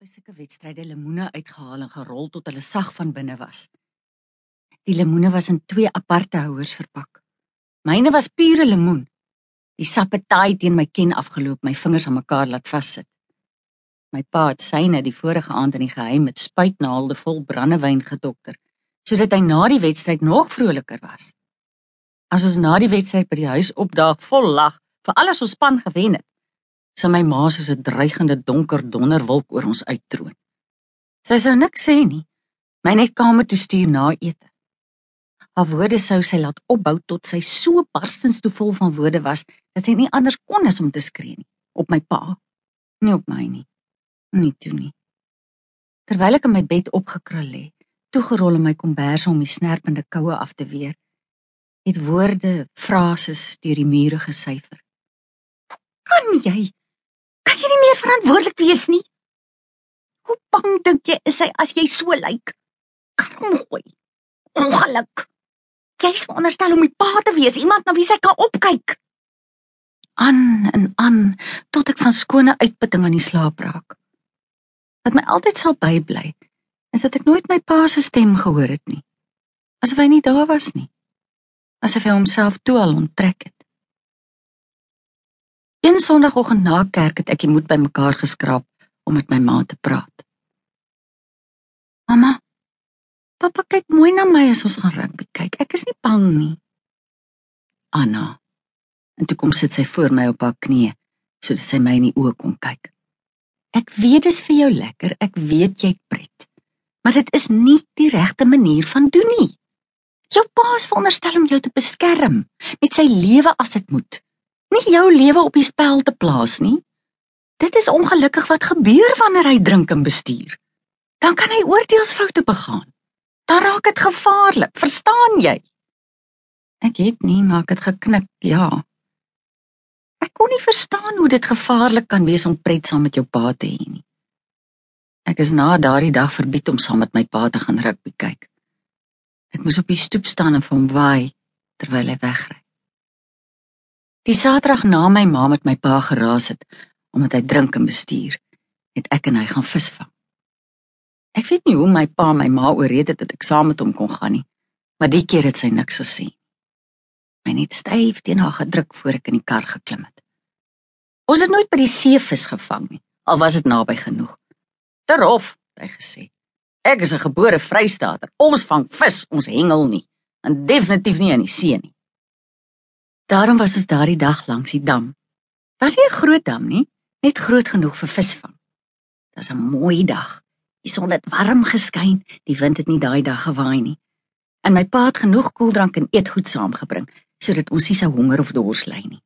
by sulke wedstryde lemoene uitgehaal en gerol tot hulle sag van binne was. Die lemoene was in twee aparte houers verpak. Myne was pure lemoen. Die sap het taai teen my ken afgeloop, my vingers aan mekaar laat vassit. My pa het syne die vorige aand in die geheim met spuitnaalde vol brandewyn gedokter, sodat hy na die wedstryd nog vroliker was. As ons na die wedstryd by die huis opdaag vol lag vir alles ons span gewen het, sy my ma soos 'n dreigende donker donderwolk oor ons uittroon. Sy sou niks sê nie, my net kamer toe stuur na ete. Haar woorde sou sy laat opbou tot sy so barstens toe vol van woorde was dat sy nie anders kon as om te skree nie op my pa, nie op my nie. Nie toe nie. Terwyl ek in my bed opgekrul lê, toegerol in my kombers om die snerpende koue af te weer, het woorde, frases deur die mure gesyfer. Kan jy Kan jy nie meer verantwoordelik wees nie? Hoe bang dink jy is hy as jy so lyk? Kan gooi. Ongeluk. Jy's veronderstel om die pa te wees, iemand na wie sy kan opkyk. Aan en aan tot ek van skone uitputting aan die slaap raak. Wat my altyd sal bybly, is dat ek nooit my pa se stem gehoor het nie. Asof hy nie daar was nie. Asof hy homself toe al onttrek het. Een Sondagoggend na kerk het ek die moed bymekaar geskraap om met my ma te praat. Mamma, pappa kyk mooi na my as ons gaan rugby kyk. Ek is nie bang nie. Anna. En toe kom sit sy voor my op haar knieë sodat sy my in die oë kon kyk. Ek weet dit is vir jou lekker. Ek weet jy pret. Maar dit is nie die regte manier van doen nie. Jou pa is veronderstel om jou te beskerm met sy lewe as dit moet nie jou lewe op die spel te plaas nie. Dit is ongelukkig wat gebeur wanneer hy drink en bestuur. Dan kan hy oordeelsfoute begaan. Dan raak dit gevaarlik, verstaan jy? Ek het nie maar ek het geknik, ja. Ek kon nie verstaan hoe dit gevaarlik kan wees om pret saam met jou pa te hê nie. Ek is na daardie dag verbied om saam met my pa te gaan rugby kyk. Ek moes op die stoep staan en vir hom waai terwyl hy wegry. Die Saterdag na my ma met my pa geraas het omdat hy drink en bestuur, het ek en hy gaan visvang. Ek weet nie hoe my pa my ma ooreed het dat ek saam met hom kon gaan nie, maar die keer het sy niks gesê. My net styf teen haar gedruk voor ek in die kar geklim het. Ons het nooit by die see vis gevang nie, al was dit naby genoeg. Terof, het hy gesê. Ek is 'n gebore Vrystaater. Ons vang vis, ons hengel nie, en definitief nie in die see nie. Daarom was ons daardie dag langs die dam. Was nie 'n groot dam nie, net groot genoeg vir visvang. Dit was 'n mooi dag. Die son het warm geskyn, die wind het nie daai dag gewaai nie. En my pa het genoeg koeldrank en eetgoed saamgebring sodat ons nie sou honger of dors ly nie.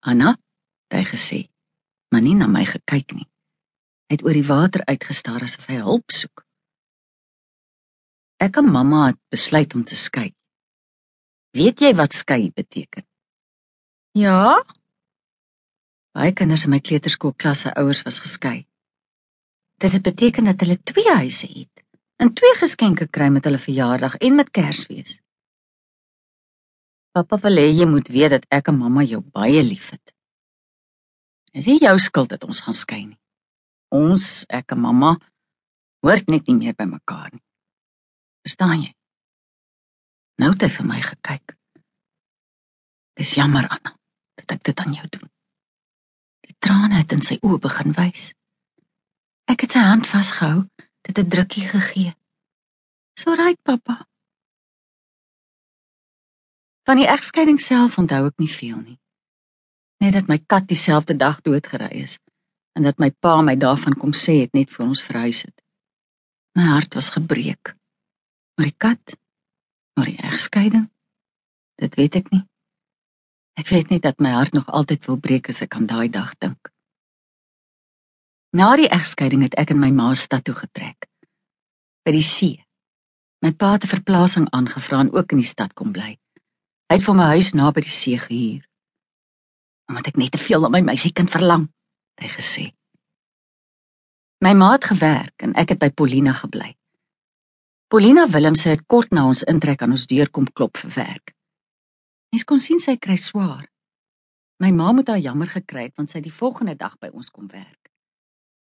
Anna, hy gesê, maar nie na my gekyk nie. Hy het oor die water uitgestaar asof hy hulp soek. Ek en mamma het besluit om te skei. Weet jy wat skei beteken? Ja. Baie kinders in my kleuterskoolklas se ouers was geskei. Dit het beteken dat hulle twee huise het en twee geskenke kry met hulle verjaardag en met Kersfees. Pappa wil hê jy moet weet dat ek en mamma jou baie liefhet. Is nie jou skuld dat ons gaan skei nie. Ons, ek en mamma, hoort net nie meer by mekaar nie. Verstaan jy? Nou het hy vir my gekyk. Dis jammer Anna dat ek dit aan jou doen. Die trane het in sy oë begin wys. Ek het sy hand vasgehou, dit 'n drukkie gegee. So right pappa. Van die egskeiding self onthou ek nie veel nie. Net dat my kat dieselfde dag doodgery is en dat my pa my daarvan kom sê het net voor ons verhuis het. My hart was gebreek. Maar die kat Maar die egskeiding? Dit weet ek nie. Ek weet net dat my hart nog altyd wil breek as ek aan daai dag dink. Na die egskeiding het ek in my ma se stad toe getrek. By die see. My pa het 'n verplasing aangevra en ook in die stad kom bly. Hy het vir my huis naby die see gehuur. Omdat ek net te veel na my meisiekind verlang, het hy gesê. My ma het gewerk en ek het by Paulina gebly. Paulina Willemse het kort na ons intrek aan ons deur kom klop vir werk. Mens kon sien sy kry swaar. My ma moet haar jammer gekry het want sy het die volgende dag by ons kom werk.